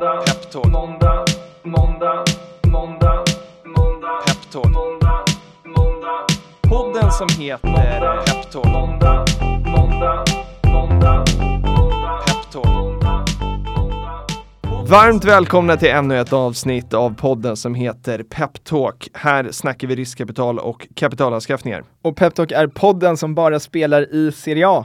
måndag, peptalk, måndag, måndag, måndag, måndag, peptalk, måndag, måndag, podden som heter Peptalk, måndag, måndag, måndag, peptalk. Varmt välkomna till ännu ett avsnitt av podden som heter Peptalk. Här snackar vi riskkapital och kapitalanskaffningar. Och Peptalk är podden som bara spelar i Serie A.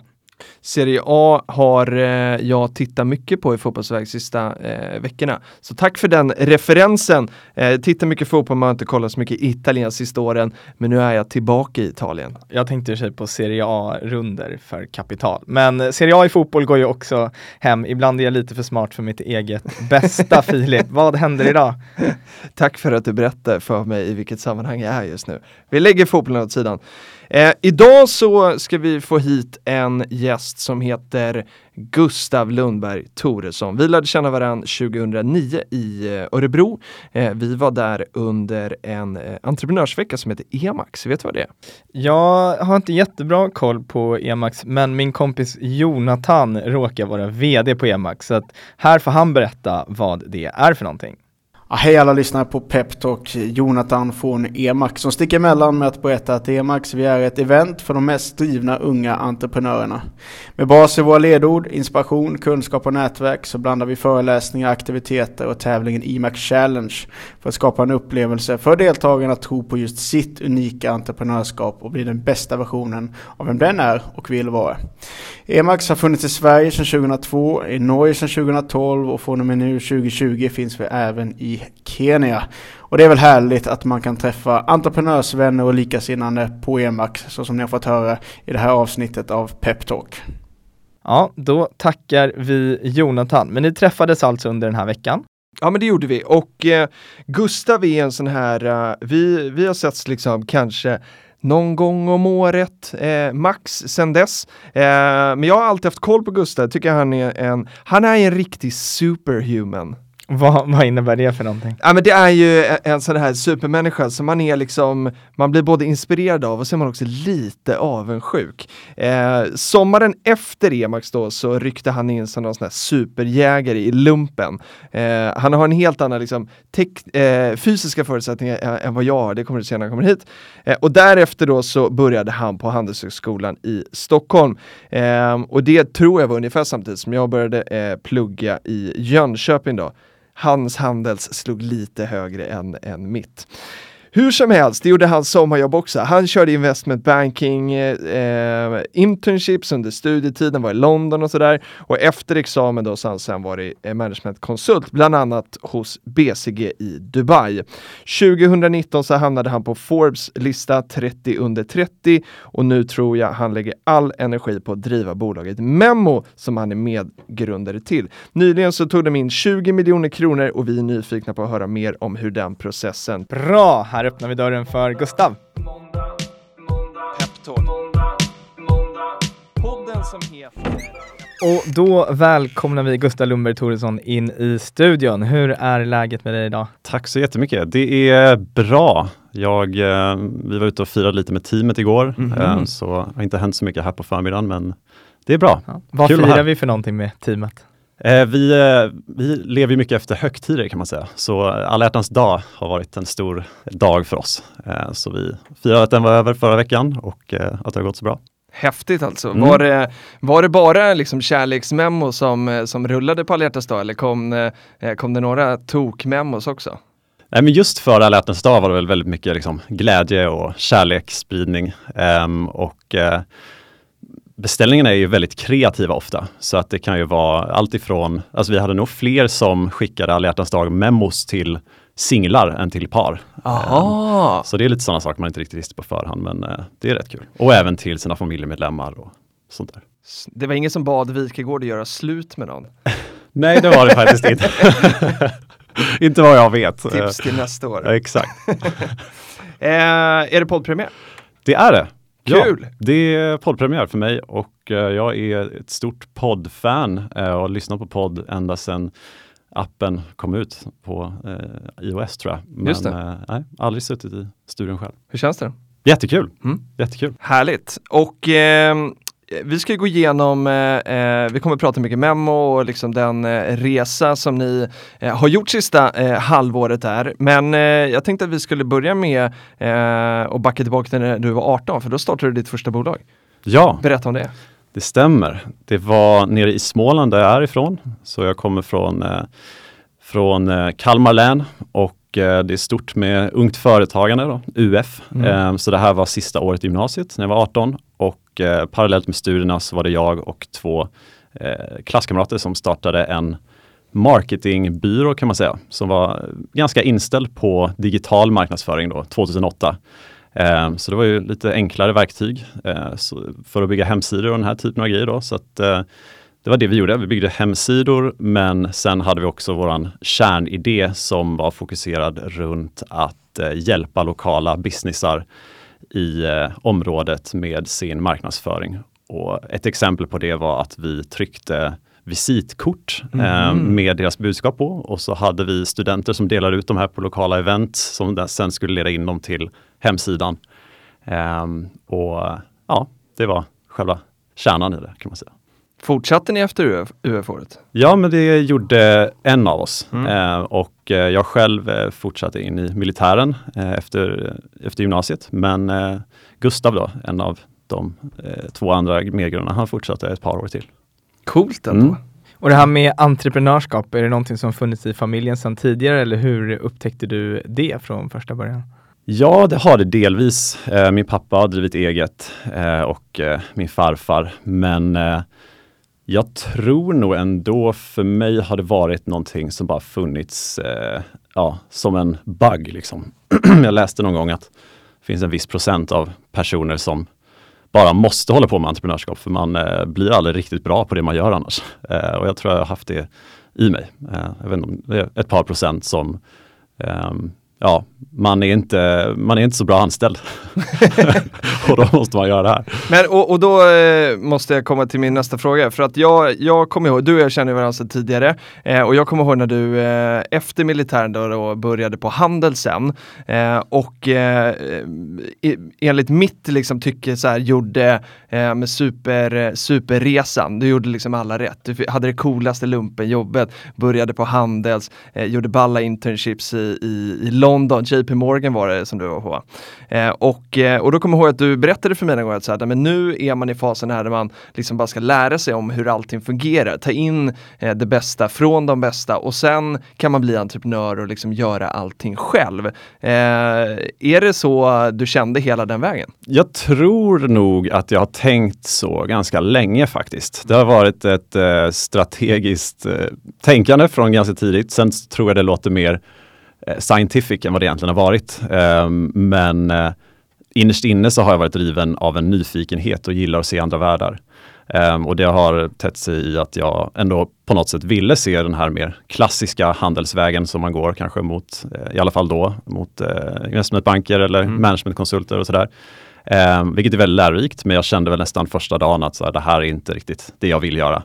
Serie A har eh, jag tittat mycket på i fotbollsväg sista eh, veckorna. Så tack för den referensen. Eh, tittar mycket fotboll, man har inte kollat så mycket italienskt sista åren. Men nu är jag tillbaka i Italien. Jag tänkte i sig på Serie A-runder för kapital. Men Serie A i fotboll går ju också hem. Ibland är jag lite för smart för mitt eget bästa Filip. Vad händer idag? Tack för att du berättar för mig i vilket sammanhang jag är just nu. Vi lägger fotbollen åt sidan. Eh, idag så ska vi få hit en gäst som heter Gustav Lundberg Toresson. Vi lärde känna varandra 2009 i eh, Örebro. Eh, vi var där under en eh, entreprenörsvecka som heter EMAX. Vet du vad det är? Jag har inte jättebra koll på EMAX, men min kompis Jonathan råkar vara VD på EMAX, så att här får han berätta vad det är för någonting. Ja, hej alla lyssnare på Peptalk, Jonathan från EMAX som sticker emellan med att berätta att EMAX vi är ett event för de mest drivna unga entreprenörerna. Med bas i våra ledord, inspiration, kunskap och nätverk så blandar vi föreläsningar, aktiviteter och tävlingen EMAX Challenge för att skapa en upplevelse för deltagarna att tro på just sitt unika entreprenörskap och bli den bästa versionen av vem den är och vill vara. EMAX har funnits i Sverige sedan 2002, i Norge sedan 2012 och från och med nu 2020 finns vi även i Kenya. Och det är väl härligt att man kan träffa entreprenörsvänner och likasinnande på EMAX så som ni har fått höra i det här avsnittet av Peptalk. Ja, då tackar vi Jonathan. Men ni träffades alltså under den här veckan? Ja men det gjorde vi och eh, Gustav är en sån här, uh, vi, vi har setts liksom kanske någon gång om året, eh, max sen dess. Eh, men jag har alltid haft koll på Gustav, tycker han är en, han är en riktig superhuman. Vad, vad innebär det för någonting? Ja men det är ju en, en sån här supermänniska som man är liksom, man blir både inspirerad av och så är man också lite avundsjuk. Eh, sommaren efter Emax då så ryckte han in som någon sån här superjägare i lumpen. Eh, han har en helt annan liksom, tek, eh, fysiska förutsättningar än, än vad jag har, det kommer du se när han kommer hit. Eh, och därefter då så började han på Handelshögskolan i Stockholm. Eh, och det tror jag var ungefär samtidigt som jag började eh, plugga i Jönköping då hans handels slog lite högre än, än mitt. Hur som helst, det gjorde hans sommarjobb också. Han körde investment banking, eh, eh, internships under studietiden, var i London och sådär. Och efter examen då så har han sen varit eh, managementkonsult, bland annat hos BCG i Dubai. 2019 så hamnade han på Forbes lista 30 under 30 och nu tror jag han lägger all energi på att driva bolaget Memo som han är medgrundare till. Nyligen så tog de in 20 miljoner kronor och vi är nyfikna på att höra mer om hur den processen Bra! Här öppnar vi dörren för Gustav. Och då välkomnar vi Gustav Lundberg Thoresson in i studion. Hur är läget med dig idag? Tack så jättemycket. Det är bra. Jag, eh, vi var ute och firade lite med teamet igår, mm -hmm. så det har inte hänt så mycket här på förmiddagen, men det är bra. Ja. Vad Kul firar vi för någonting med teamet? Eh, vi, eh, vi lever mycket efter högtider kan man säga. Så alla hjärtans dag har varit en stor dag för oss. Eh, så vi firar att den var över förra veckan och att det har gått så bra. Häftigt alltså. Mm. Var, det, var det bara liksom kärleksmemo som, som rullade på alla hjärtans dag eller kom, kom det några tokmemos också? Nej, men just för alla hjärtans dag var det väl väldigt mycket liksom glädje och kärleksspridning. Um, och uh, beställningarna är ju väldigt kreativa ofta. Så att det kan ju vara allt ifrån, alltså vi hade nog fler som skickade alla dag memos till singlar än till par. Aha. Um, så det är lite sådana saker man inte riktigt visste på förhand, men uh, det är rätt kul. Och även till sina familjemedlemmar och sånt där. Det var ingen som bad Wikegård att göra slut med någon? Nej, det var det faktiskt inte. inte vad jag vet. Tips till nästa år. Ja, exakt. eh, är det poddpremiär? Det är det. Kul! Ja, det är poddpremiär för mig och uh, jag är ett stort poddfan uh, och har lyssnat på podd ända sedan appen kom ut på uh, iOS tror jag. Men Just det. nej, aldrig suttit i studion själv. Hur känns det? Jättekul! Mm. Jättekul! Härligt! Och eh, vi ska gå igenom, eh, eh, vi kommer prata mycket memo och liksom den eh, resa som ni eh, har gjort sista eh, halvåret här. Men eh, jag tänkte att vi skulle börja med och backa tillbaka till när du var 18, för då startade du ditt första bolag. Ja, Berätta om det. det stämmer. Det var nere i Småland där jag är ifrån. Så jag kommer från, från Kalmar län och det är stort med ungt företagande, då, UF. Mm. Så det här var sista året i gymnasiet när jag var 18 och eh, parallellt med studierna så var det jag och två eh, klasskamrater som startade en marketingbyrå kan man säga, som var ganska inställd på digital marknadsföring då, 2008. Eh, så det var ju lite enklare verktyg eh, för att bygga hemsidor och den här typen av grejer. Då, så att, eh, det var det vi gjorde. Vi byggde hemsidor, men sen hade vi också våran kärnidé som var fokuserad runt att eh, hjälpa lokala businessar i eh, området med sin marknadsföring. Och ett exempel på det var att vi tryckte visitkort eh, mm. med deras budskap på och så hade vi studenter som delade ut de här på lokala event som sen skulle leda in dem till hemsidan. Eh, och ja, det var själva kärnan i det kan man säga. Fortsatte ni efter UF-året? Ja, men det gjorde en av oss mm. eh, och eh, jag själv eh, fortsatte in i militären eh, efter, efter gymnasiet. Men eh, Gustav då, en av de eh, två andra medgrundarna, han fortsatte ett par år till. Coolt ändå. Mm. Och det här med entreprenörskap, är det någonting som funnits i familjen sedan tidigare eller hur upptäckte du det från första början? Ja, det har det delvis. min pappa har drivit eget och min farfar, men jag tror nog ändå för mig har det varit någonting som bara funnits eh, ja, som en bug. Liksom. jag läste någon gång att det finns en viss procent av personer som bara måste hålla på med entreprenörskap för man eh, blir aldrig riktigt bra på det man gör annars. Eh, och jag tror jag har haft det i mig. Eh, jag vet inte, det är ett par procent som ehm, ja, man är inte, man är inte så bra anställd. och då måste man göra det här. Men och, och då eh, måste jag komma till min nästa fråga. För att jag, jag kommer ihåg, du och jag känner varandra sedan tidigare. Eh, och jag kommer ihåg när du eh, efter militären då, då började på Handel sen. Eh, och eh, enligt mitt liksom, tycke så här, gjorde eh, med super, superresan. Du gjorde liksom alla rätt. Du hade det coolaste lumpenjobbet, började på Handels, gjorde balla internships i, i, i London, JP Morgan var det som du var på. Eh, och, eh, och då kommer jag ihåg att du berättade för mig en gång att så här, men nu är man i fasen här där man liksom bara ska lära sig om hur allting fungerar, ta in eh, det bästa från de bästa och sen kan man bli entreprenör och liksom göra allting själv. Eh, är det så du kände hela den vägen? Jag tror nog att jag har tänkt så ganska länge faktiskt. Det har varit ett eh, strategiskt eh, tänkande från ganska tidigt. Sen tror jag det låter mer scientific än vad det egentligen har varit. Ehm, men eh, innerst inne så har jag varit driven av en nyfikenhet och gillar att se andra världar. Um, och det har tätt sig i att jag ändå på något sätt ville se den här mer klassiska handelsvägen som man går kanske mot, i alla fall då, mot investmentbanker eller mm. managementkonsulter och sådär. Um, vilket är väldigt lärorikt, men jag kände väl nästan första dagen att så här, det här är inte riktigt det jag vill göra.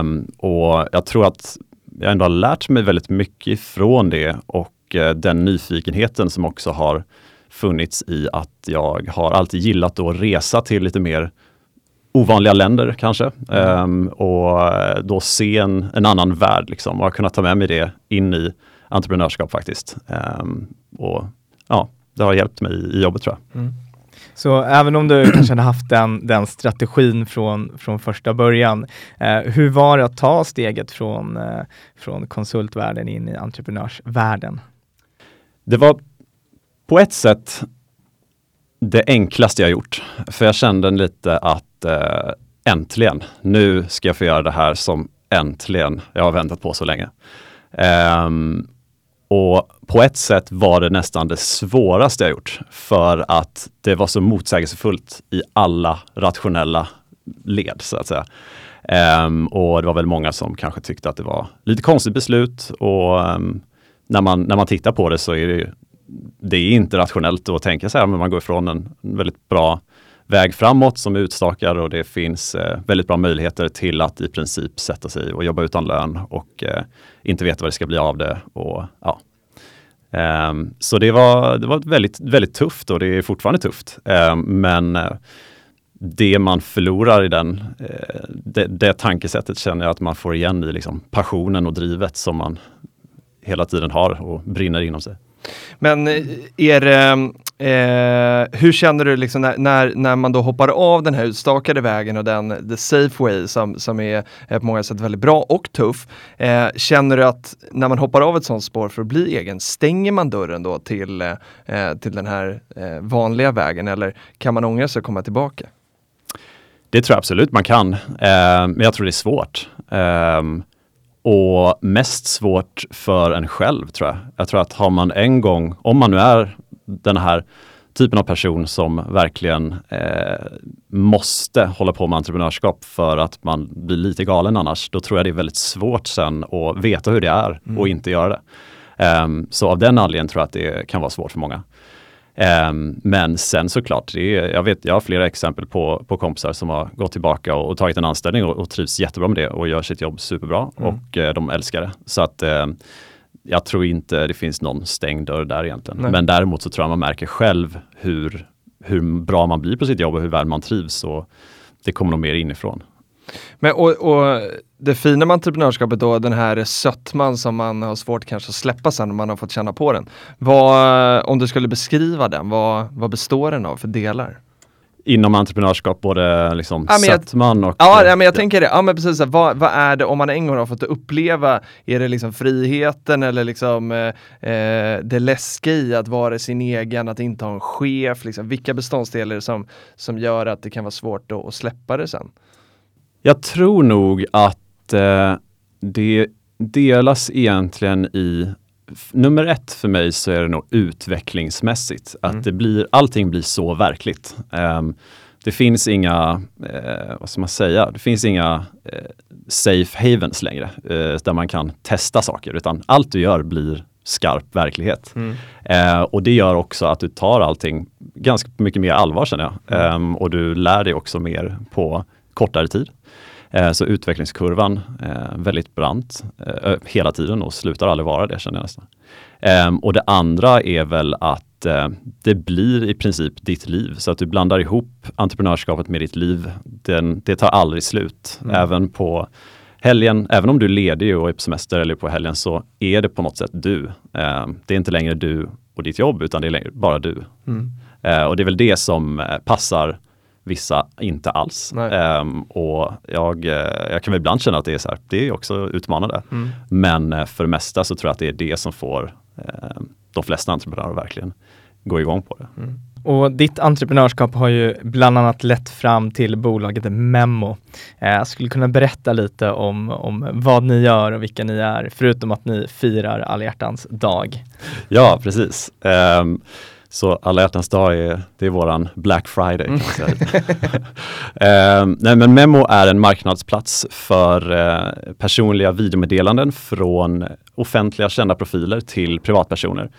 Um, och jag tror att jag ändå har lärt mig väldigt mycket ifrån det och eh, den nyfikenheten som också har funnits i att jag har alltid gillat att resa till lite mer ovanliga länder kanske mm. um, och eh, då se en, en annan värld liksom och har kunnat ta med mig det in i entreprenörskap faktiskt. Um, och ja, det har hjälpt mig i, i jobbet tror jag. Mm. Så även om du kanske hade haft den, den strategin från, från första början, eh, hur var det att ta steget från, eh, från konsultvärlden in i entreprenörsvärlden? Det var på ett sätt det enklaste jag gjort. För jag kände lite att eh, äntligen, nu ska jag få göra det här som äntligen jag har väntat på så länge. Um, och på ett sätt var det nästan det svåraste jag gjort för att det var så motsägelsefullt i alla rationella led så att säga. Um, och det var väl många som kanske tyckte att det var lite konstigt beslut och um, när, man, när man tittar på det så är det, det är inte rationellt att tänka så här, men man går ifrån en väldigt bra väg framåt som är utstakad och det finns eh, väldigt bra möjligheter till att i princip sätta sig och jobba utan lön och eh, inte veta vad det ska bli av det. Och, ja. Um, så det var, det var väldigt, väldigt tufft och det är fortfarande tufft. Um, men eh, det man förlorar i den, eh, det, det tankesättet känner jag att man får igen i liksom passionen och drivet som man hela tiden har och brinner inom sig. Men är eh, det, ehm, eh, hur känner du liksom när, när, när, man då hoppar av den här utstakade vägen och den the safe way som, som är, är på många sätt väldigt bra och tuff. Eh, känner du att när man hoppar av ett sånt spår för att bli egen, stänger man dörren då till, eh, till den här eh, vanliga vägen eller kan man ångra sig och komma tillbaka? Det tror jag absolut man kan, eh, men jag tror det är svårt. Ehm, och mest svårt för en själv tror jag. Jag tror att har man en gång, om man nu är den här typen av person som verkligen eh, måste hålla på med entreprenörskap för att man blir lite galen annars, då tror jag det är väldigt svårt sen att veta hur det är mm. och inte göra det. Um, så av den anledningen tror jag att det kan vara svårt för många. Um, men sen såklart, det är, jag, vet, jag har flera exempel på, på kompisar som har gått tillbaka och, och tagit en anställning och, och, trivs jättebra med det och gör sitt jobb superbra mm. och uh, de älskar det. Så att uh, jag tror inte det finns någon stängd dörr där egentligen. Nej. Men däremot så tror jag man märker själv hur, hur bra man blir på sitt jobb och hur väl man trivs. Och det kommer nog mer inifrån. Men och, och, det fina med entreprenörskapet då, den här sötman som man har svårt kanske att släppa sen när man har fått känna på den. Vad, om du skulle beskriva den, vad, vad består den av för delar? Inom entreprenörskap, både liksom ja, sötman och... Ja, ja, men jag tänker det. Ja, men precis. Vad, vad är det, om man en gång har fått uppleva, är det liksom friheten eller liksom eh, eh, det läskiga i att vara sin egen, att inte ha en chef? Liksom. Vilka beståndsdelar som, som gör att det kan vara svårt att släppa det sen? Jag tror nog att eh, det delas egentligen i Nummer ett för mig så är det nog utvecklingsmässigt. Att mm. det blir, allting blir så verkligt. Um, det finns inga, eh, vad ska man säga, det finns inga eh, safe havens längre eh, där man kan testa saker utan allt du gör blir skarp verklighet. Mm. Eh, och det gör också att du tar allting ganska mycket mer allvar känner jag. Mm. Um, och du lär dig också mer på kortare tid. Eh, så utvecklingskurvan eh, väldigt brant eh, hela tiden och slutar aldrig vara det känner jag nästan. Ehm, och det andra är väl att det blir i princip ditt liv så att du blandar ihop entreprenörskapet med ditt liv. Den, det tar aldrig slut. Mm. Även på helgen, även om du är ledig och är på semester eller på helgen så är det på något sätt du. Ehm, det är inte längre du och ditt jobb utan det är bara du. Mm. och det är väl det som passar vissa inte alls. Um, och jag, eh, jag kan väl ibland känna att det är så här, det är också utmanande. Mm. Men uh, för det mesta så tror jag att det är det som får uh, de flesta entreprenörer verkligen gå igång på det. Mm. Och ditt entreprenörskap har ju bland annat lett fram till bolaget Memo. Eh, jag skulle kunna berätta lite om, om vad ni gör och vilka ni är, förutom att ni firar alla dag. Ja, precis. Um, så alla hjärtans dag är, det är våran Black Friday. Kan man säga. eh, nej, men Memo är en marknadsplats för eh, personliga videomeddelanden från offentliga kända profiler till privatpersoner.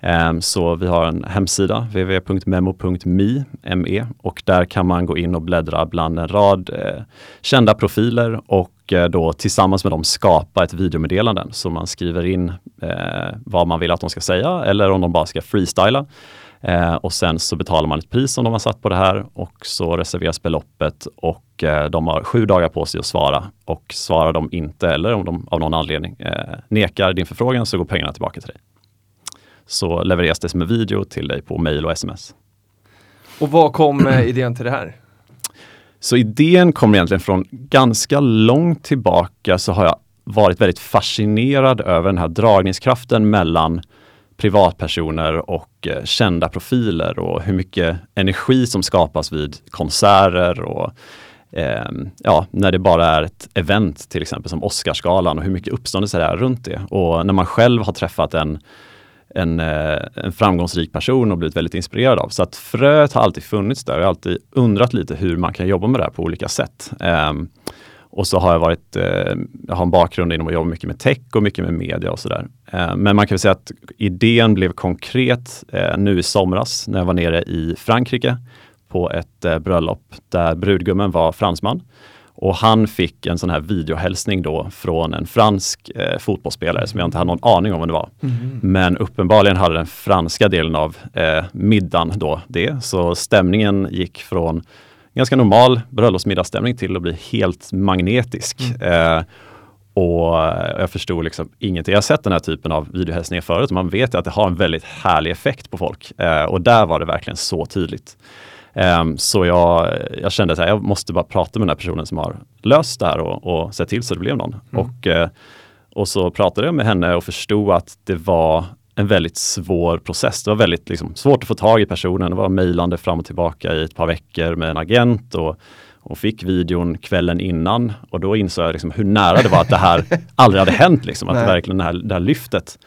Eh, så vi har en hemsida, www.memo.me, ME, och där kan man gå in och bläddra bland en rad eh, kända profiler och och eh, då tillsammans med dem skapa ett videomeddelande. Så man skriver in eh, vad man vill att de ska säga eller om de bara ska freestyla. Eh, och sen så betalar man ett pris som de har satt på det här och så reserveras beloppet och eh, de har sju dagar på sig att svara. Och svarar de inte eller om de av någon anledning eh, nekar din förfrågan så går pengarna tillbaka till dig. Så levereras det som en video till dig på mail och sms. Och vad kom eh, idén till det här? Så idén kommer egentligen från ganska långt tillbaka så har jag varit väldigt fascinerad över den här dragningskraften mellan privatpersoner och eh, kända profiler och hur mycket energi som skapas vid konserter och eh, ja, när det bara är ett event till exempel som Oscarsgalan och hur mycket uppståndelse det är runt det. Och när man själv har träffat en, en, eh, en framgångsrik person och blivit väldigt inspirerad av. Så att fröet har alltid funnits där och jag har alltid undrat lite hur man kan jobba med det här på olika sätt. Um, och så har jag varit, eh, jag har en bakgrund inom att jobba mycket med tech och mycket med media och sådär. Eh, men man kan säga att idén blev konkret eh, nu i somras när jag var nere i Frankrike på ett eh, bröllop där brudgummen var fransman. Och han fick en sån här videohälsning då från en fransk eh, fotbollsspelare som jag inte hade någon aning om vem det var. Mm. Men uppenbarligen hade den franska delen av eh, middagen då det. Så stämningen gick från ganska normal bröllopsmiddagsstämning till att bli helt magnetisk. Eh, och jag förstod liksom ingenting. Jag har sett den här typen av videohälsningar förut och man vet att det har en väldigt härlig effekt på folk. Eh, och där var det verkligen så tydligt. Um, så jag, jag kände att jag måste bara prata med den här personen som har löst det här och, och sett till så det blev någon. Mm. Och, uh, och så pratade jag med henne och förstod att det var en väldigt svår process. Det var väldigt liksom, svårt att få tag i personen. Det var mejlande fram och tillbaka i ett par veckor med en agent och, och fick videon kvällen innan och då insåg jag liksom hur nära det var att det här aldrig hade hänt. Liksom, att det verkligen det här, det här lyftet.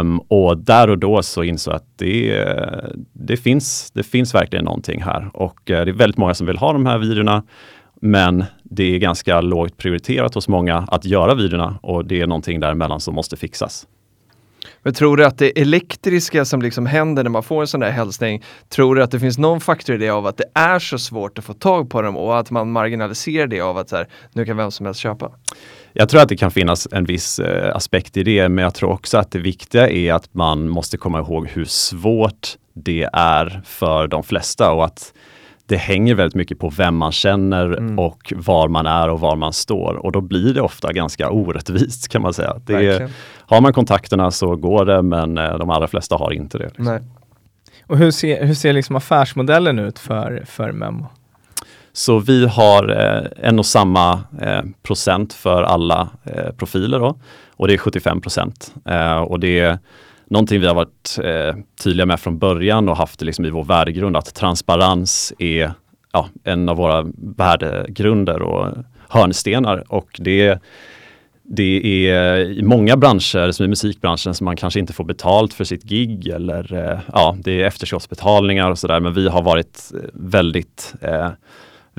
Um, och där och då så insåg jag att det, det, finns, det finns verkligen någonting här och uh, det är väldigt många som vill ha de här videorna. Men det är ganska lågt prioriterat hos många att göra videorna och det är någonting däremellan som måste fixas. Men tror du att det elektriska som liksom händer när man får en sån där hälsning, tror du att det finns någon faktor i det av att det är så svårt att få tag på dem och att man marginaliserar det av att så här, nu kan vem som helst köpa? Jag tror att det kan finnas en viss eh, aspekt i det, men jag tror också att det viktiga är att man måste komma ihåg hur svårt det är för de flesta och att det hänger väldigt mycket på vem man känner mm. och var man är och var man står. Och då blir det ofta ganska orättvist kan man säga. Det har man kontakterna så går det, men eh, de allra flesta har inte det. Liksom. Och hur ser, hur ser liksom affärsmodellen ut för, för Memo? Så vi har eh, en och samma eh, procent för alla eh, profiler då, och det är 75 procent. Eh, och det är någonting vi har varit eh, tydliga med från början och haft liksom i vår värdegrund att transparens är ja, en av våra värdegrunder och hörnstenar och det det är i många branscher, som i musikbranschen, som man kanske inte får betalt för sitt gig eller eh, ja, det är efterskottsbetalningar och sådär. Men vi har varit eh, väldigt eh,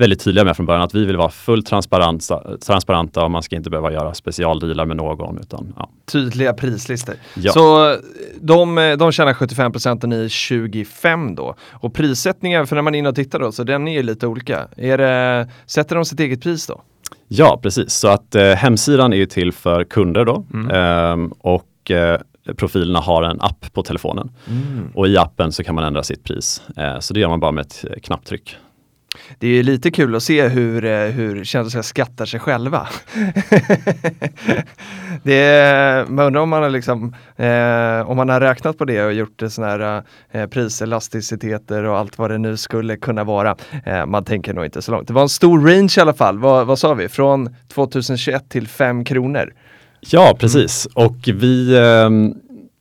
väldigt tydliga med från början att vi vill vara fullt transparenta, transparenta och man ska inte behöva göra specialdealar med någon. Utan, ja. Tydliga prislistor. Ja. Så de, de tjänar 75 och ni 25 då. Och prissättningen, för när man är inne och tittar då, så den är ju lite olika. Är det, sätter de sitt eget pris då? Ja, precis. Så att eh, hemsidan är ju till för kunder då. Mm. Ehm, och eh, profilerna har en app på telefonen. Mm. Och i appen så kan man ändra sitt pris. Eh, så det gör man bara med ett knapptryck. Det är lite kul att se hur, eh, hur kändisar skattar sig själva. det är, man undrar om man, har liksom, eh, om man har räknat på det och gjort sådana här eh, priselasticiteter och allt vad det nu skulle kunna vara. Eh, man tänker nog inte så långt. Det var en stor range i alla fall. Vad, vad sa vi? Från 2021 till 5 kronor. Ja, precis. Och vi eh,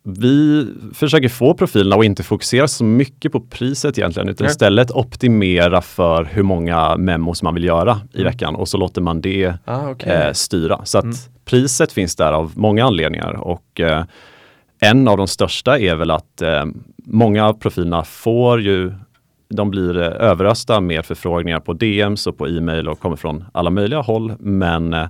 vi försöker få profilerna att inte fokusera så mycket på priset egentligen utan istället optimera för hur många memos man vill göra i mm. veckan och så låter man det ah, okay. eh, styra. Så att mm. priset finns där av många anledningar och eh, en av de största är väl att eh, många av profilerna får ju de blir eh, överösta med förfrågningar på DMs och på e-mail och kommer från alla möjliga håll. Men eh,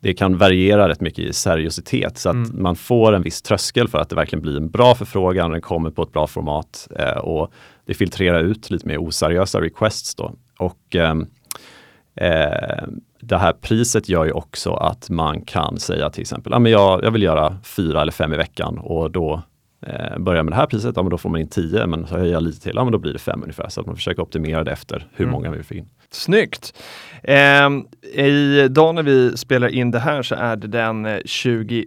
det kan variera rätt mycket i seriositet så att mm. man får en viss tröskel för att det verkligen blir en bra förfrågan, den kommer på ett bra format eh, och det filtrerar ut lite mer oseriösa requests då. Och ehm, eh, det här priset gör ju också att man kan säga till exempel, ah, men jag, jag vill göra fyra eller fem i veckan och då eh, börjar med det här priset, ja, men då får man in tio, men så höjer jag lite till, ja, men då blir det fem ungefär. Så att man försöker optimera det efter hur mm. många vi vill få in. Snyggt! Eh, idag när vi spelar in det här så är det den 21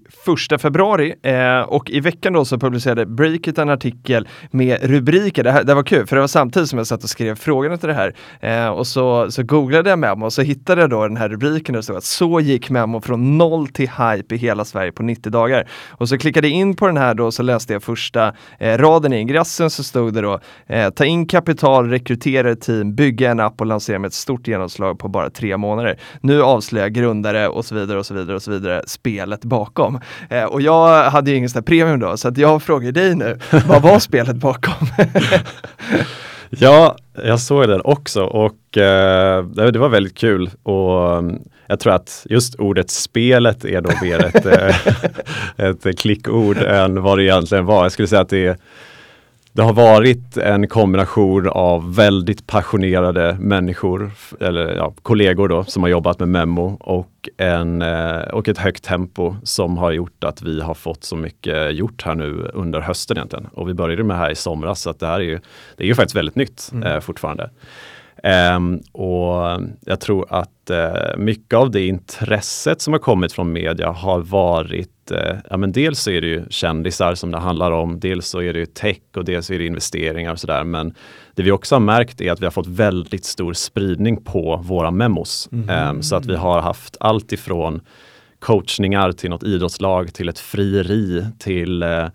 eh, februari eh, och i veckan då så publicerade Breakit en artikel med rubriker. Det, här, det var kul för det var samtidigt som jag satt och skrev frågorna till det här eh, och så, så googlade jag Memo och så hittade jag då den här rubriken där det stod att så gick Memo från noll till hype i hela Sverige på 90 dagar. Och så klickade jag in på den här då och så läste jag första eh, raden i ingressen så stod det då eh, ta in kapital, rekrytera ett team, bygga en app och lansera med ett stort genomslag på bara tre månader. Nu avslöjar grundare och så vidare och så vidare och så vidare spelet bakom. Eh, och jag hade ju ingen sån premium då, så jag frågar dig nu, vad var spelet bakom? ja, jag såg den också och eh, det var väldigt kul och mm, jag tror att just ordet spelet är då mer ett, eh, ett klickord än vad det egentligen var. Jag skulle säga att det är det har varit en kombination av väldigt passionerade människor, eller ja, kollegor då, som har jobbat med Memo och, en, eh, och ett högt tempo som har gjort att vi har fått så mycket gjort här nu under hösten egentligen. Och vi började med det här i somras så att det här är ju, det är ju faktiskt väldigt nytt mm. eh, fortfarande. Um, och jag tror att uh, mycket av det intresset som har kommit från media har varit, uh, ja men dels så är det ju kändisar som det handlar om, dels så är det ju tech och dels är det investeringar och sådär. Men det vi också har märkt är att vi har fått väldigt stor spridning på våra memos. Mm. Um, så att vi har haft allt ifrån coachningar till något idrottslag, till ett frieri, till uh,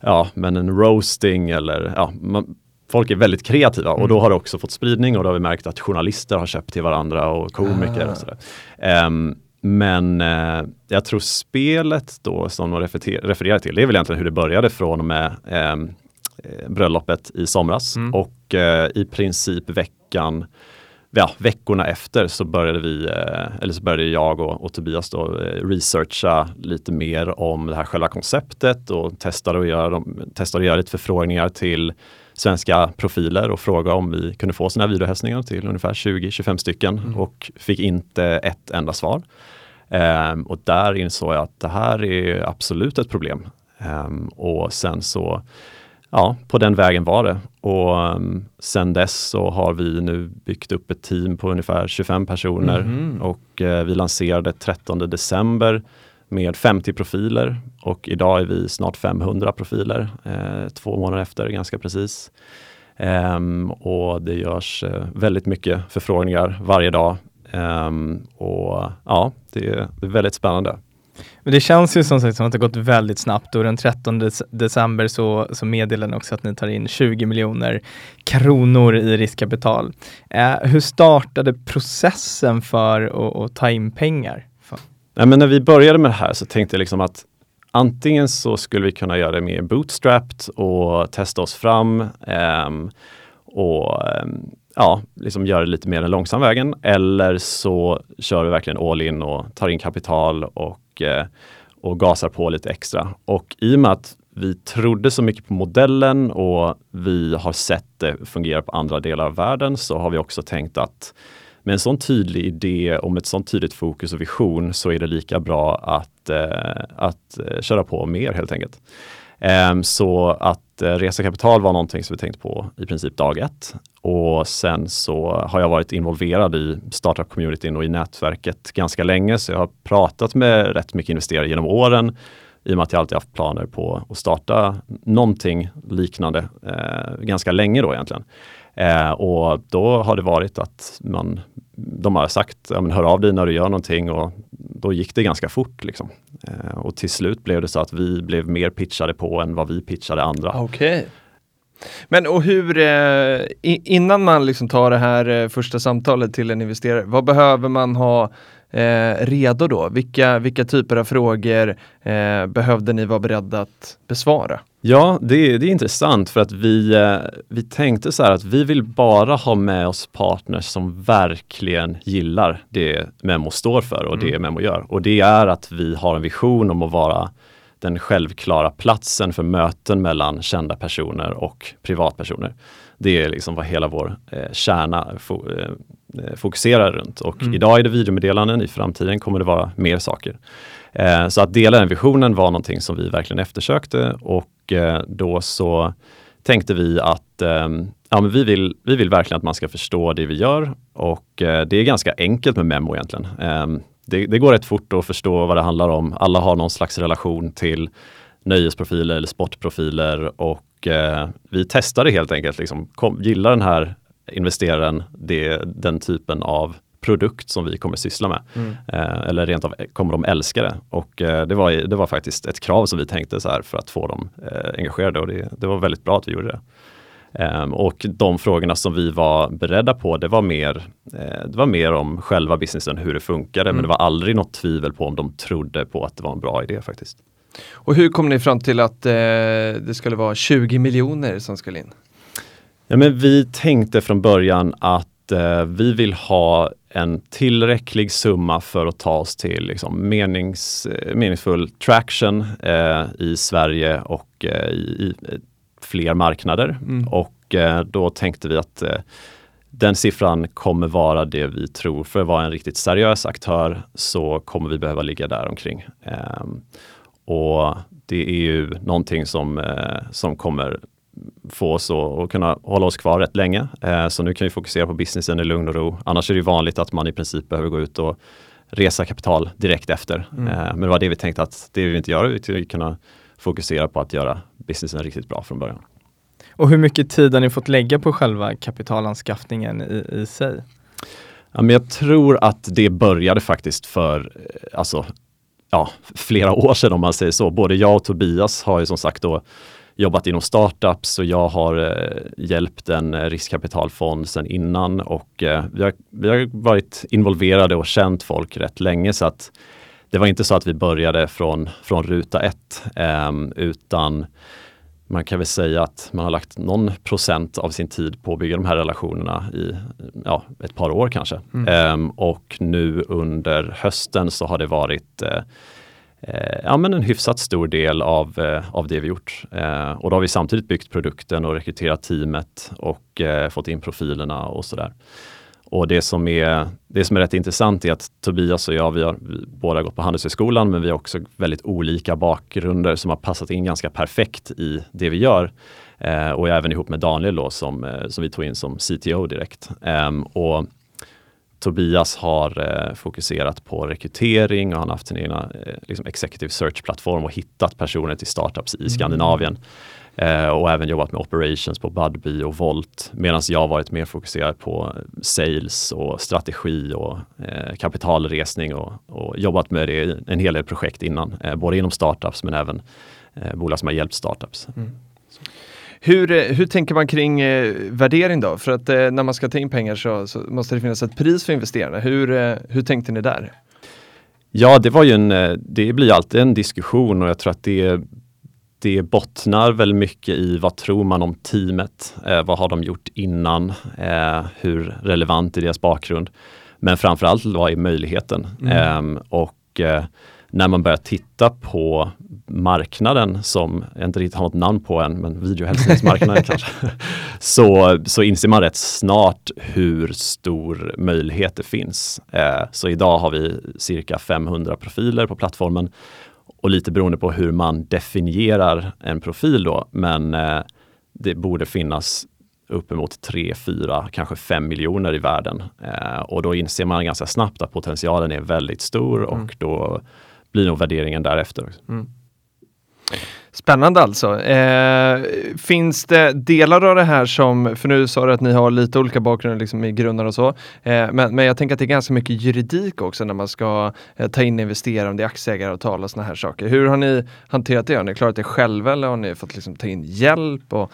ja, men en roasting eller ja, man, folk är väldigt kreativa och då mm. har det också fått spridning och då har vi märkt att journalister har köpt till varandra och komiker ah. och sådär. Um, men eh, jag tror spelet då som de refererar till, det är väl egentligen hur det började från och med ehm, eh, bröllopet i somras mm. och eh, i princip veckan ja, veckorna efter så började vi, eh, eller så började jag och, och Tobias då eh, researcha lite mer om det här själva konceptet och testade att göra, testade att göra lite förfrågningar till svenska profiler och fråga om vi kunde få sådana här videohälsningar till ungefär 20-25 stycken mm. och fick inte ett enda svar. Um, och där insåg jag att det här är absolut ett problem. Um, och sen så, ja, på den vägen var det. Och um, sen dess så har vi nu byggt upp ett team på ungefär 25 personer mm. och uh, vi lanserade 13 december med 50 profiler och idag är vi snart 500 profiler, eh, två månader efter ganska precis. Um, och det görs uh, väldigt mycket förfrågningar varje dag. Um, och ja, det är, det är, väldigt spännande. Men det känns ju som sagt som att det gått väldigt snabbt och den 13 december så, så meddelar ni också att ni tar in 20 miljoner kronor i riskkapital. Uh, hur startade processen för att, att ta in pengar? Nej, men när vi började med det här så tänkte jag liksom att antingen så skulle vi kunna göra det mer bootstrapped och testa oss fram um, och um, ja, liksom göra det lite mer den långsamma vägen. Eller så kör vi verkligen all in och tar in kapital och, eh, och gasar på lite extra. Och i och med att vi trodde så mycket på modellen och vi har sett det fungera på andra delar av världen så har vi också tänkt att med en sån tydlig idé och med ett sånt tydligt fokus och vision så är det lika bra att, eh, att eh, köra på mer helt enkelt. Ehm, så att eh, resa kapital var någonting som vi tänkte på i princip dag ett. Och sen så har jag varit involverad i startup-communityn och i nätverket ganska länge, så jag har pratat med rätt mycket investerare genom åren i och med att jag alltid haft planer på att starta någonting liknande eh, ganska länge då egentligen. Eh, och då har det varit att man, de har sagt, ja, men hör av dig när du gör någonting och då gick det ganska fort. Liksom. Eh, och till slut blev det så att vi blev mer pitchade på än vad vi pitchade andra. Okay. Men och hur, eh, innan man liksom tar det här eh, första samtalet till en investerare, vad behöver man ha eh, redo då? Vilka, vilka typer av frågor eh, behövde ni vara beredda att besvara? Ja, det, det är intressant för att vi, eh, vi tänkte så här att vi vill bara ha med oss partners som verkligen gillar det Memo står för och mm. det Memo gör. Och det är att vi har en vision om att vara den självklara platsen för möten mellan kända personer och privatpersoner. Det är liksom vad hela vår eh, kärna fo eh, fokuserar runt och mm. idag är det videomeddelanden, i framtiden kommer det vara mer saker. Eh, så att dela den visionen var någonting som vi verkligen eftersökte och eh, då så tänkte vi att eh, ja, men vi, vill, vi vill verkligen att man ska förstå det vi gör och eh, det är ganska enkelt med Memo egentligen. Ehm, det, det, går rätt fort att förstå vad det handlar om. Alla har någon slags relation till nöjesprofiler eller sportprofiler och eh, vi testade helt enkelt. Liksom, kom, gillar den här investeraren det, den typen av produkt som vi kommer syssla med. Mm. Eh, eller rent av kommer de älska det. Och eh, det, var, det var faktiskt ett krav som vi tänkte så här för att få dem eh, engagerade och det, det, var väldigt bra att vi gjorde det. Um, och de frågorna som vi var beredda på, det var mer, eh, det var mer om själva businessen, hur det funkade, mm. men det var aldrig något tvivel på om de trodde på att det var en bra idé faktiskt. Och hur kom ni fram till att eh, det skulle vara 20 miljoner som skulle in? Ja, men vi tänkte från början att eh, vi vill ha en tillräcklig summa för att ta oss till liksom, menings, eh, meningsfull traction eh, i Sverige och eh, i, i, fler marknader. Mm. Och eh, då tänkte vi att eh, den siffran kommer vara det vi tror. För att vara en riktigt seriös aktör så kommer vi behöva ligga där omkring. Ehm, och det är ju någonting som, som kommer få oss att, kunna hålla oss kvar rätt länge. Eh, så nu kan vi fokusera på businessen i lugn och ro. Annars är det vanligt att man i princip behöver gå ut och resa kapital direkt efter. Mm. Eh, men det var det vi tänkte att det vill vi inte göra, vi vill kunna fokusera på att göra businessen riktigt bra från början. Och hur mycket tid har ni fått lägga på själva kapitalanskaffningen i, i sig? Ja, men jag tror att det började faktiskt för eh, alltså, ja, flera år sedan om man säger så. Både jag och Tobias har ju som sagt då jobbat inom startups och jag har eh, hjälpt en eh, riskkapitalfond sedan innan och eh, vi, har, vi har varit involverade och känt folk rätt länge så att det var inte så att vi började från, från ruta ett ehm, utan man kan väl säga att man har lagt någon procent av sin tid på att bygga de här relationerna i ja, ett par år kanske. Mm. Ehm, och nu under hösten så har det varit eh, eh, Eh, ja, men en hyfsat stor del av, eh, av det vi gjort. Eh, och då har vi samtidigt byggt produkten och rekryterat teamet och eh, fått in profilerna och sådär. Och det som, är, det som är rätt intressant är att Tobias och jag, vi har vi båda gått på Handelshögskolan, men vi har också väldigt olika bakgrunder som har passat in ganska perfekt i det vi gör. Eh, och även ihop med Daniel då, som, eh, som vi tog in som CTO direkt. Eh, och Tobias har eh, fokuserat på rekrytering och han har haft sin egna eh, liksom executive search-plattform och hittat personer till startups i Skandinavien. Eh, och även jobbat med operations på Budbee och Volt. Medan jag varit mer fokuserad på sales och strategi och eh, kapitalresning och, och jobbat med det i en hel del projekt innan. Eh, både inom startups men även eh, bolag som har hjälpt startups. Hur, eh, hur tänker man kring eh, värdering då? För att eh, när man ska ta in pengar så, så måste det finnas ett pris för investerarna. Hur, eh, hur tänkte ni där? Ja, det var ju en, eh, det blir alltid en diskussion och jag tror att det, det bottnar väl mycket i vad tror man om teamet? Eh, vad har de gjort innan? Hur relevant är deras bakgrund? Men framförallt vad är möjligheten? Ehm, och när man börjar titta på marknaden som jag inte riktigt har något namn på än, men videohälsningsmarknaden kanske, så, så inser man rätt snart hur stor möjlighet det finns. Eh, så idag har vi cirka 500 profiler på plattformen och lite beroende på hur man definierar en profil då, men eh, det borde finnas uppemot 3, 4, kanske 5 miljoner i världen. Eh, och då inser man ganska snabbt att potentialen är väldigt stor och Mm. då blir nog värderingen därefter. också. Spännande alltså. Eh, finns det delar av det här som, för nu sa du att ni har lite olika bakgrunder liksom i grunden och så, eh, men, men jag tänker att det är ganska mycket juridik också när man ska eh, ta in investerare, om det är aktieägaravtal och sådana här saker. Hur har ni hanterat det? Har ni klarat det själva eller har ni fått liksom ta in hjälp? Och,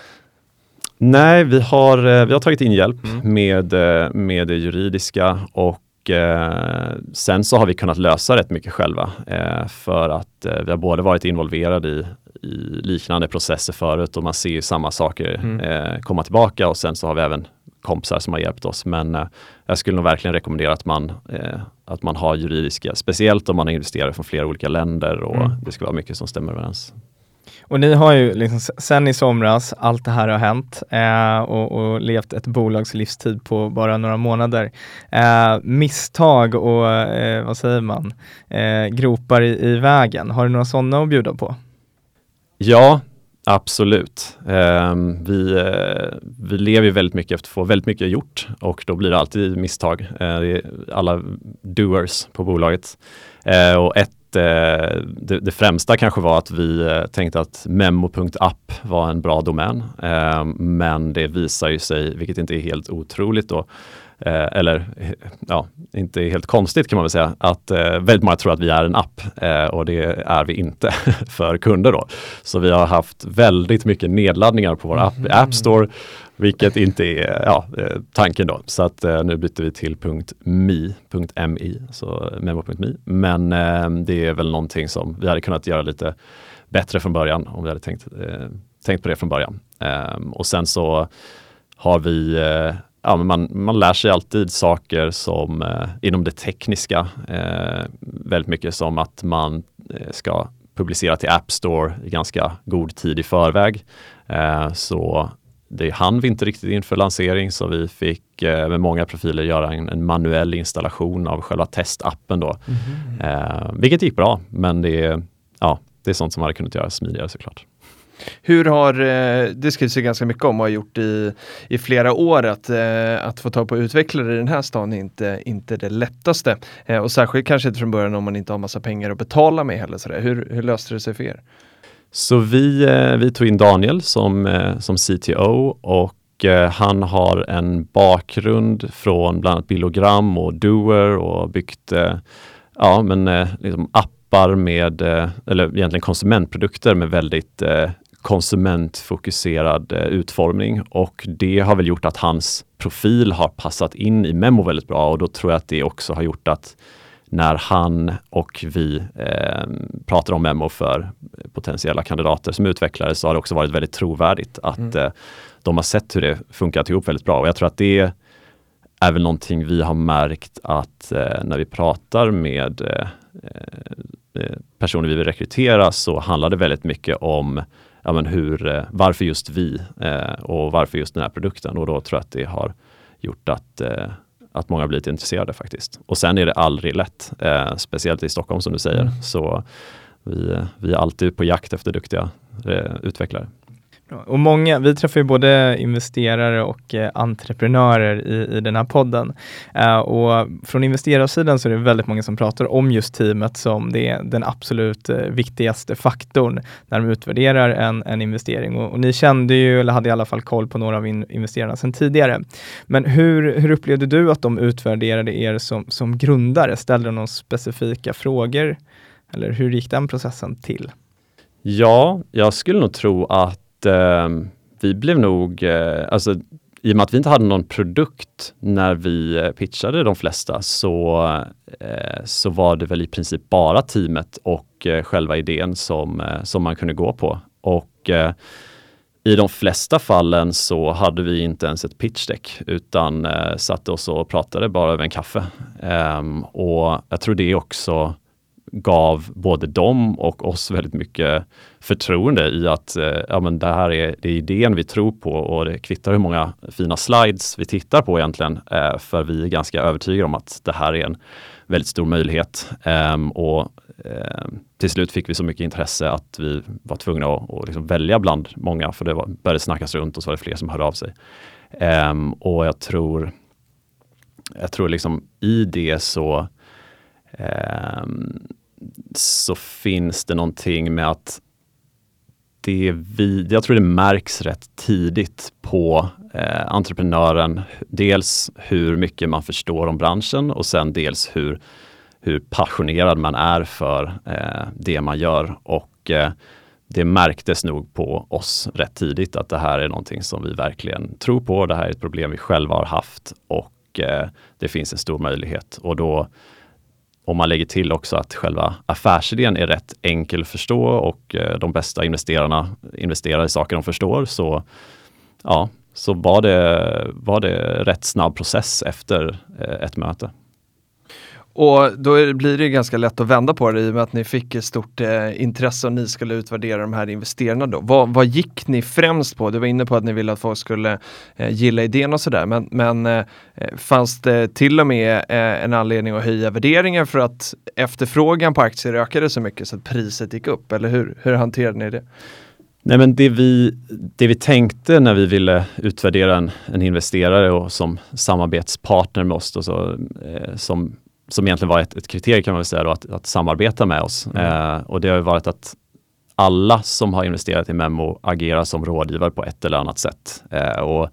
Nej, vi har, eh, vi har tagit in hjälp Mm. med, eh, med det juridiska och eh, sen så har vi kunnat lösa rätt mycket själva eh, för att eh, vi har både varit involverade i, i liknande processer förut och man ser ju samma saker Mm. eh, komma tillbaka och sen så har vi även kompisar som har hjälpt oss. Men eh, jag skulle nog verkligen rekommendera att man, eh, att man har juridiska, speciellt om man är investerare från flera olika länder och Mm. det ska vara mycket som stämmer överens. Och ni har ju liksom sen i somras, allt det här har hänt eh, och, och levt ett bolags livstid på bara några månader. Eh, misstag och eh, vad säger man, eh, gropar i, i vägen. Har du några sådana att bjuda på? Ja, absolut. Ehm, vi, eh, vi lever ju väldigt mycket efter att få väldigt mycket gjort och då blir det alltid misstag. Eh, det är alla doers på bolaget. Eh, och ett, eh, det, det främsta kanske var att vi eh, tänkte att memo.app var en bra domän. Eh, men det visar ju sig, vilket inte är helt otroligt då, Eh, eller ja, inte helt konstigt kan man väl säga, att eh, väldigt många tror att vi är en app eh, och det är vi inte för kunder då. Så vi har haft väldigt mycket nedladdningar på vår app i App Store, vilket inte är ja, eh, tanken då. Så att eh, nu byter vi till .mi, .mi, så memo.mi. Men eh, det är väl någonting som vi hade kunnat göra lite bättre från början om vi hade tänkt, tänkt på det från början. Ehm, och sen så har vi Ja, men man, man lär sig alltid saker som eh, inom det tekniska, eh, väldigt mycket som att man eh, ska publicera till App Store i ganska god tid i förväg. Eh, så det hann vi inte riktigt inför lansering så vi fick eh, med många profiler göra en, en manuell installation av själva testappen då. Eh, vilket gick bra, men det, är- ja, det är sånt som hade kunnat göras smidigare såklart. Hur har, eh, det skrivs ju ganska mycket om och har gjort i, i flera år att, eh, att få tag på utvecklare i den här stan är inte, inte det lättaste. Eh, och särskilt kanske inte från början om man inte har massa pengar att betala med heller. Sådär. Hur, hur löste det sig för er? Så vi, vi tog in Daniel som, som CTO och han har en bakgrund från bland annat Billogram och Doer och byggt ja, men, liksom appar med, eller egentligen konsumentprodukter med väldigt konsumentfokuserad eh, utformning. Och det har väl gjort att hans profil har passat in i Memo väldigt bra. Och då tror jag att det också har gjort att när han och vi eh, pratar om Memo för potentiella kandidater som utvecklare så har det också varit väldigt trovärdigt att mm. eh, de har sett hur det funkat ihop väldigt bra. Och jag tror att det är väl någonting vi har märkt att eh, när vi pratar med eh, eh, personer vi vill rekrytera så handlar det väldigt mycket om ja, men hur, eh, varför just vi eh, och varför just den här produkten och då tror jag att det har gjort att, eh, att många blivit intresserade faktiskt. Och sen är det aldrig lätt, speciellt i Stockholm som du säger. Mm. Så vi, vi är alltid på jakt efter duktiga utvecklare. Och många, vi träffar ju både investerare och eh, entreprenörer i, i den här podden. Eh, och från investerarsidan så är det väldigt många som pratar om just teamet som det, den absolut eh, viktigaste faktorn när de utvärderar en, en investering. Och, och, ni kände ju, eller hade i alla fall koll på några av in, investerarna sedan tidigare. Men hur, hur upplevde du att de utvärderade er som, som grundare? Ställde de några specifika frågor? Eller hur gick den processen till? Ja, jag skulle nog tro att eh, vi blev nog, eh, alltså i och med att vi inte hade någon produkt när vi eh, pitchade de flesta så, eh, så var det väl i princip bara teamet och eh, själva idén som, eh, som man kunde gå på. Och eh, i de flesta fallen så hade vi inte ens ett pitchdeck utan eh, satte oss och pratade bara över en kaffe. Ehm, och jag tror det också gav både dem och oss väldigt mycket förtroende i att eh, ja, men det här är, det är idén vi tror på och det kvittar hur många fina slides vi tittar på egentligen. Eh, för vi är ganska övertygade om att det här är en väldigt stor möjlighet. Ehm, och ehm, till slut fick vi så mycket intresse att vi var tvungna att, att liksom välja bland många för det var, började snackas runt och så var det fler som hörde av sig. Um, och jag tror, jag tror liksom i det så så finns det någonting med att det vi, jag tror det märks rätt tidigt på eh, entreprenören. Dels hur mycket man förstår om branschen och sen dels hur, hur passionerad man är för eh, det man gör. Och eh, det märktes nog på oss rätt tidigt att det här är någonting som vi verkligen tror på. Det här är ett problem vi själva har haft och eh, det finns en stor möjlighet. Och då om man lägger till också att själva affärsidén är rätt enkel att förstå och eh, de bästa investerarna investerar i saker de förstår så, ja, så var, det, var det rätt snabb process efter eh, ett möte. Och då blir det ganska lätt att vända på det i och med att ni fick ett stort eh, intresse och ni skulle utvärdera de här investerarna då. Vad, vad, gick ni främst på? Du var inne på att ni ville att folk skulle eh, gilla idén och sådär men, men eh, eh, fanns det till och med eh, en anledning att höja värderingen för att efterfrågan på aktier ökade så mycket så att priset gick upp? Eller hur, hur hanterade ni det? Nej, men det, vi, det vi tänkte när vi ville utvärdera en, en investerare och som samarbetspartner med oss, då, så, eh, som som egentligen var ett, ett kriterium kan man säga då, att, att samarbeta med oss. Mm. Eh, och det har ju varit att alla som har investerat i Memo agerar som rådgivare på ett eller annat sätt. Eh, och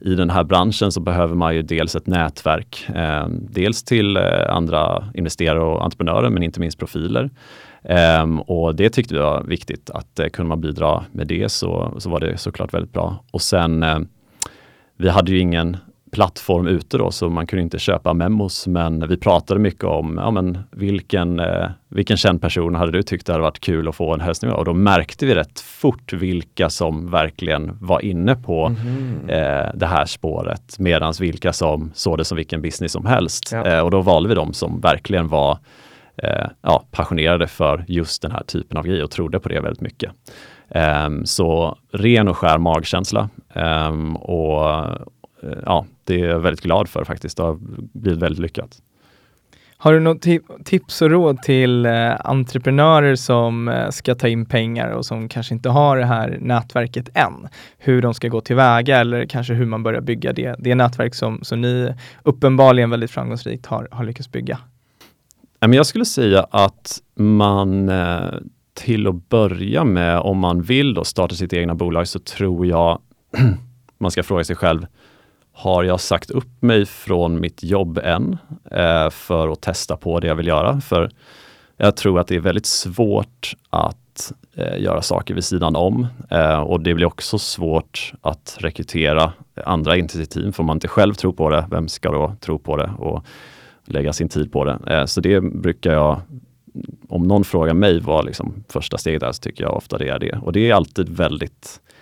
i den här branschen så behöver man ju dels ett nätverk, eh, dels till eh, andra investerare och entreprenörer, men inte minst profiler. Um, och det tyckte vi var viktigt, att uh, kunde man bidra med det så, så var det såklart väldigt bra. Och sen, uh, vi hade ju ingen plattform ute då, så man kunde inte köpa memos. Men vi pratade mycket om ja, men vilken, eh, vilken känd person hade du tyckt det hade varit kul att få en hälsning av? Och då märkte vi rätt fort vilka som verkligen var inne på mm. eh, det här spåret, medans vilka som såg det som vilken business som helst. Ja. Eh, och då valde vi de som verkligen var eh, ja, passionerade för just den här typen av grejer och trodde på det väldigt mycket. Um, så ren och skär magkänsla. Um, och, ja, det är jag väldigt glad för faktiskt. Det har blivit väldigt lyckat. Har du något tips och råd till eh, entreprenörer som eh, ska ta in pengar och som kanske inte har det här nätverket än? Hur de ska gå tillväga eller kanske hur man börjar bygga det, det nätverk som, som ni uppenbarligen väldigt framgångsrikt har, har lyckats bygga? Jag skulle säga att man eh, till att börja med, om man vill då starta sitt egna bolag, så tror jag man ska fråga sig själv, har jag sagt upp mig från mitt jobb än eh, för att testa på det jag vill göra? För jag tror att det är väldigt svårt att eh, göra saker vid sidan om eh, och det blir också svårt att rekrytera andra in till sitt team. För om man inte själv tror på det, vem ska då tro på det och lägga sin tid på det? Eh, så det brukar jag om någon frågar mig vad liksom första steget är så tycker jag ofta det är det. Och det är alltid väldigt eh,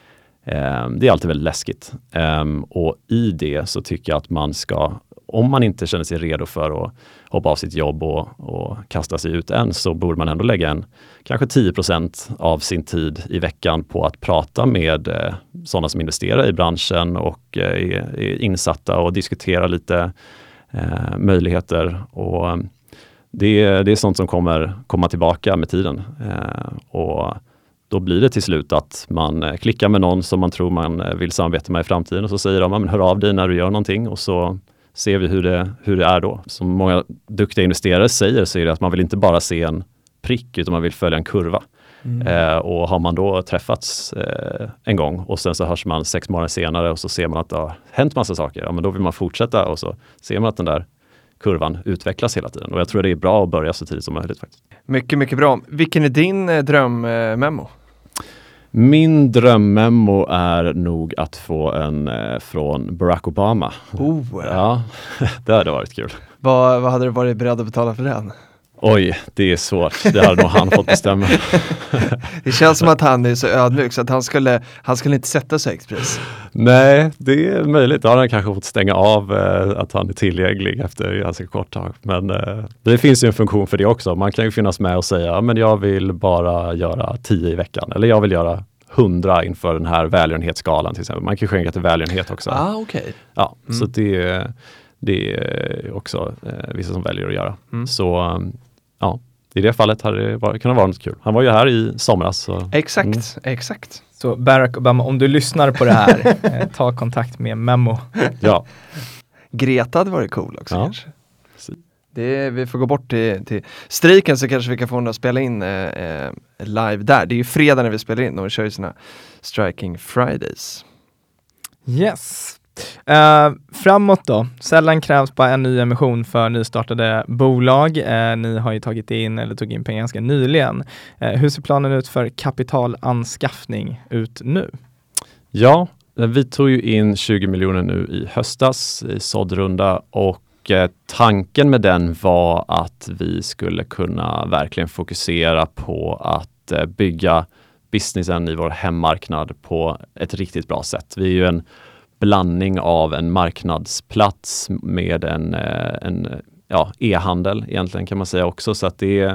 Ehm, det är alltid väldigt läskigt. Eh, och i det så tycker jag att man ska, om man inte känner sig redo för att hoppa av sitt jobb och, och kasta sig ut än, så borde man ändå lägga en kanske 10% av sin tid i veckan på att prata med eh, sådana som investerar i branschen och eh, är, är insatta och diskutera lite eh, möjligheter. Och ehm, det, det är sånt som kommer komma tillbaka med tiden. Eh, och då blir det till slut att man eh, klickar med någon som man tror man eh, vill samarbeta med i framtiden och så säger de, hör av dig när du gör någonting och så ser vi hur det, hur det är då. Som många duktiga investerare säger så är det att man vill inte bara se en prick utan man vill följa en kurva. Mm. Eh, och har man då träffats eh, en gång och sen så hörs man sex månader senare och så ser man att det har hänt massa saker, ja men då vill man fortsätta och så ser man att den där kurvan utvecklas hela tiden. Och jag tror det är bra att börja så tidigt som möjligt. faktiskt. Mycket, mycket bra. Vilken är din eh, drömmemo? Min drömmemo är nog att få en eh, från Barack Obama. Oh. Ja, det hade varit kul. Vad, vad hade du varit beredd att betala för den? Oj, det är svårt. Det hade nog han fått bestämma. det känns som att han är så ödmjuk så att han skulle, han skulle inte sätta så högt pris. Nej, det är möjligt. Då hade han kanske fått stänga av eh, att han är tillgänglig efter ganska kort tag. Men eh, det finns ju en funktion för det också. Man kan ju finnas med och säga, men jag vill bara göra tio i veckan. Eller jag vill göra hundra inför den här välgörenhetsskalan till exempel. Man kan skänka till välgörenhet också. Ah, okay. Ja, mm. så det, det är också eh, vissa som väljer att göra. Mm. Så ja, i det fallet hade det varit, kunnat vara något kul. Han var ju här i somras. Så, exakt, mm. exakt. Så Barack Obama, om du lyssnar på det här, eh, ta kontakt med Memo. ja. Greta hade varit cool också ja. kanske. Det, vi får gå bort till, till Striken så kanske vi kan få henne att spela in eh, eh, live där. Det är ju fredag när vi spelar in och vi kör ju sina Striking Fridays. Yes, Eh, framåt då, sällan krävs bara en ny emission för nystartade bolag. Eh, ni har ju tagit in, eller tog in pengar ganska nyligen. Eh, hur ser planen ut för kapitalanskaffning ut nu? Ja, eh, vi tog ju in 20 miljoner nu i höstas i såddrunda och eh, tanken med den var att vi skulle kunna verkligen fokusera på att eh, bygga businessen i vår hemmarknad på ett riktigt bra sätt. Vi är ju en blandning av en marknadsplats med en, eh, en ja, e-handel egentligen kan man säga också. Så att det är,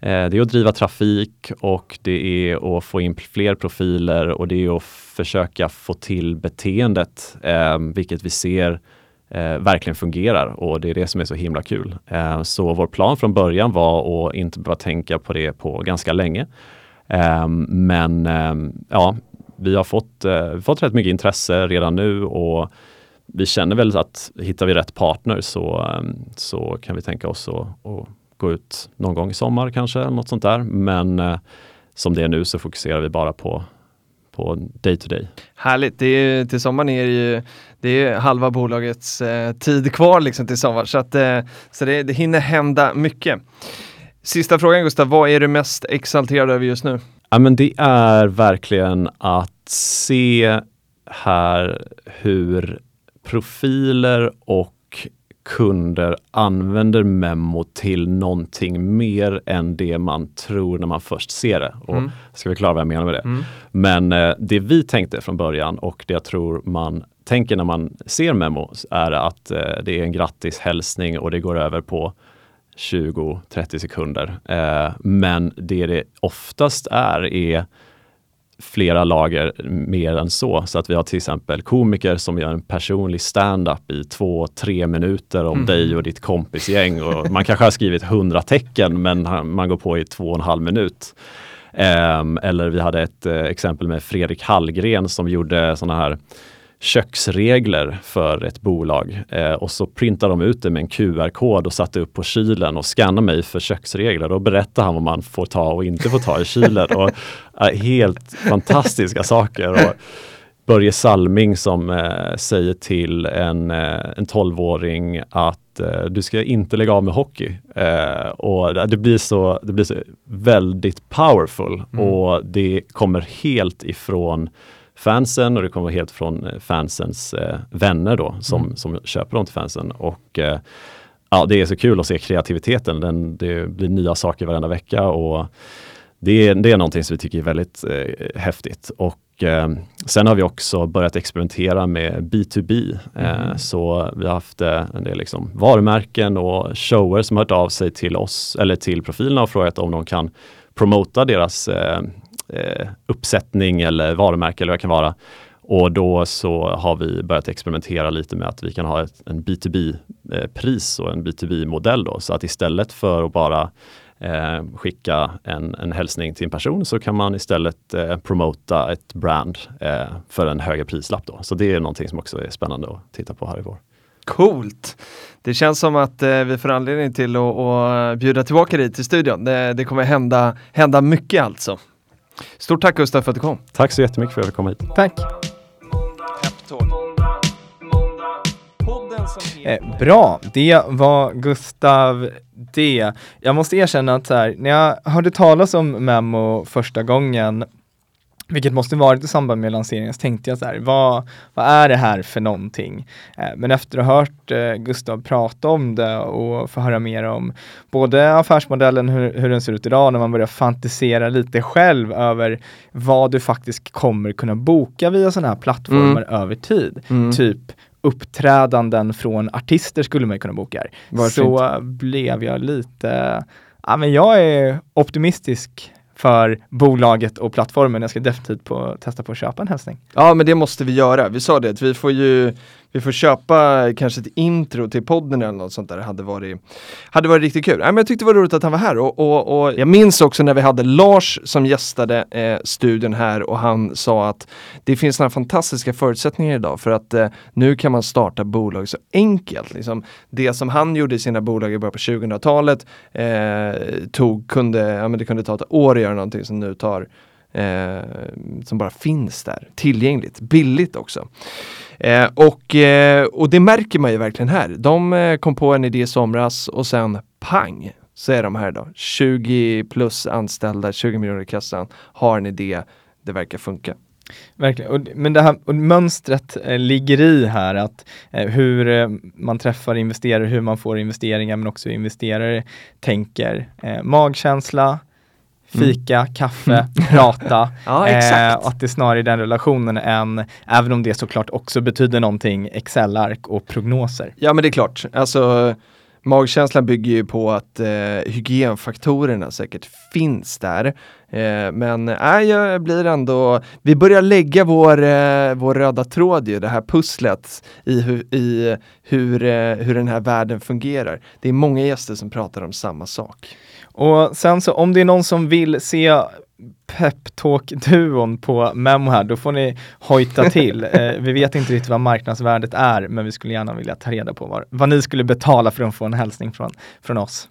eh, det är att driva trafik och det är att få in fler profiler och det är att försöka få till beteendet, eh, vilket vi ser eh, verkligen fungerar och det är det som är så himla kul. Eh, så vår plan från början var att inte behöva tänka på det på ganska länge. Eh, men eh, ja, vi har fått, eh, fått rätt mycket intresse redan nu och vi känner väl att hittar vi rätt partner så, ehm, så kan vi tänka oss att, att gå ut någon gång i sommar kanske, något sånt där. Men eh, som det är nu så fokuserar vi bara på på day to day. Härligt, det är, till sommaren är det ju det är halva bolagets eh, tid kvar liksom till sommar så, att, eh, så det, det hinner hända mycket. Sista frågan Gustav, vad är du mest exalterad över just nu? Ja, men det är verkligen att se här hur profiler och kunder använder Memo till någonting mer än det man tror när man först ser det. Och mm. Ska vi klara vad jag menar med det? Mm. Men eh, det vi tänkte från början och det jag tror man tänker när man ser Memo är att eh, det är en grattishälsning och det går över på 20-30 sekunder. Eh, men det det oftast är, är flera lager mer än så. Så att vi har till exempel komiker som gör en personlig stand-up i två, tre minuter om Mm. dig och ditt kompisgäng. Och man kanske har skrivit hundra tecken men man går på i två och en halv minut. Ehm, eller vi hade ett eh, exempel med Fredrik Hallgren som gjorde sådana här köksregler för ett bolag eh, och så printade de ut det med en QR-kod och satte upp på kylen och skannade mig för köksregler. och berättade han vad man får ta och inte får ta i kylen. och, eh, helt fantastiska saker. Och Börje Salming som eh, säger till en, eh, en 12-åring att eh, du ska inte lägga av med hockey. Eh, och det blir, så, det blir så väldigt powerful Mm. och det kommer helt ifrån fansen och det kommer helt från eh, fansens eh, vänner då som, Mm. som köper dem till fansen. Och eh, ja, det är så kul att se kreativiteten. Den, det blir nya saker varenda vecka och det är, det är någonting som vi tycker är väldigt eh, häftigt. Och eh, sen har vi också börjat experimentera med B2B. Eh, Mm. Så vi har haft en del liksom varumärken och shower som har hört av sig till oss eller till profilerna och frågat om de kan promota deras eh, uppsättning eller varumärke eller vad det kan vara. Och då så har vi börjat experimentera lite med att vi kan ha ett, en B2B-pris eh, och en B2B-modell då. Så att istället för att bara eh, skicka en, en hälsning till en person så kan man istället eh, promota ett brand eh, för en högre prislapp. Då. Så det är någonting som också är spännande att titta på här i vår. Coolt! Det känns som att eh, vi får anledning till att att bjuda tillbaka dig till studion. Det, det kommer hända, hända mycket alltså. Stort tack Gustav för att du kom. Tack så jättemycket för att jag fick komma hit. Tack! Eh, bra, det var Gustav D. Jag måste erkänna att här, när jag hörde talas om Memo första gången, vilket måste varit i samband med lanseringen, så tänkte jag så här, vad, vad är det här för någonting? Eh, men efter att ha hört eh, Gustav prata om det och få höra mer om både affärsmodellen, hur, hur den ser ut idag, när man börjar fantisera lite själv över vad du faktiskt kommer kunna boka via sådana här plattformar över tid. Mm. Typ uppträdanden från artister skulle man kunna boka. Varför Så blev jag lite, ja men jag är optimistisk för bolaget och plattformen. Jag ska definitivt på, testa på att köpa en hälsning. Ja men det måste vi göra. Vi sa det att vi får ju vi får köpa kanske ett intro till podden eller något sånt där. Det hade varit, hade varit riktigt kul. Äh, men jag tyckte det var roligt att han var här och, och, och jag minns också när vi hade Lars som gästade eh, studion här och han sa att det finns några fantastiska förutsättningar idag för att eh, nu kan man starta bolag så enkelt. Liksom, det som han gjorde i sina bolag i början på 2000-talet eh, tog, kunde, ja, men det kunde ta ett år att göra någonting som nu tar eh, som bara finns där, tillgängligt, billigt också. Eh, och, eh, och det märker man ju verkligen här. De eh, kom på en idé i somras och sen pang så är de här då. 20 plus anställda, 20 miljoner i kassan, har en idé, det verkar funka. Verkligen. Och, men det här och mönstret eh, ligger i här att eh, hur eh, man träffar investerare, hur man får investeringar men också hur investerare tänker. Eh, magkänsla, fika, kaffe, prata. Ja, Eh, att det snarare är den relationen än, även om det såklart också betyder någonting, Excel-ark och prognoser. Ja men det är klart, alltså magkänslan bygger ju på att eh, hygienfaktorerna säkert finns där. Eh, men äh, jag blir ändå, vi börjar lägga vår, eh, vår röda tråd ju, det här pusslet i, hu, i hur, eh, hur den här världen fungerar. Det är många gäster som pratar om samma sak. Och sen så om det är någon som vill se Peptalk-duon på Memo här, då får ni hojta till. Eh, vi vet inte riktigt vad marknadsvärdet är, men vi skulle gärna vilja ta reda på vad, vad ni skulle betala för att få en hälsning från, från oss.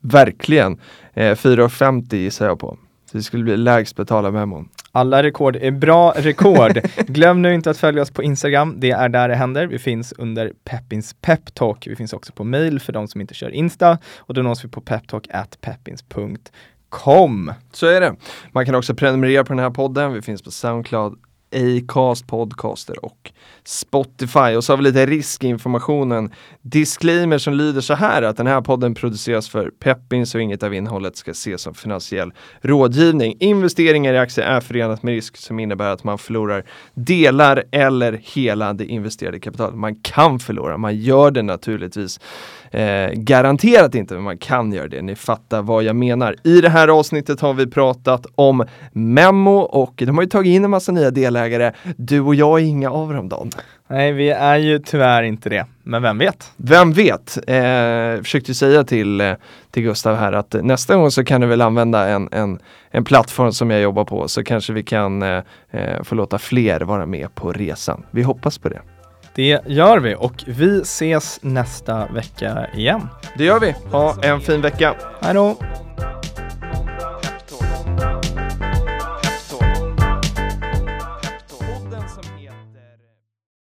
Verkligen. Eh, 4,50 gissar jag på. Så det skulle bli lägst betala memon. Alla rekord är bra rekord. Glöm nu inte att följa oss på Instagram. Det är där det händer. Vi finns under Peppins Peptalk. Vi finns också på mail för de som inte kör Insta och då nås vi på peptalk@peppins.com. Så är det. Man kan också prenumerera på den här podden. Vi finns på Soundcloud, Acast, Podcaster och Spotify. Och så har vi lite riskinformationen. Disclaimer som lyder så här att den här podden produceras för Peppins och inget av innehållet ska ses som finansiell rådgivning. Investeringar i aktier är förenat med risk som innebär att man förlorar delar eller hela det investerade kapitalet. Man kan förlora, man gör det naturligtvis Eh, garanterat inte, men man kan göra det. Ni fattar vad jag menar. I det här avsnittet har vi pratat om Memo och de har ju tagit in en massa nya delar delägare. Du och jag är inga av dem Don. Nej, vi är ju tyvärr inte det, men vem vet? Vem vet? Eh, försökte säga till, eh, till Gustav här att nästa gång så kan du väl använda en, en, en plattform som jag jobbar på så kanske vi kan eh, eh få låta fler vara med på resan. Vi hoppas på det. Det gör vi och vi ses nästa vecka igen. Det gör vi. Ha en fin vecka. Hej då!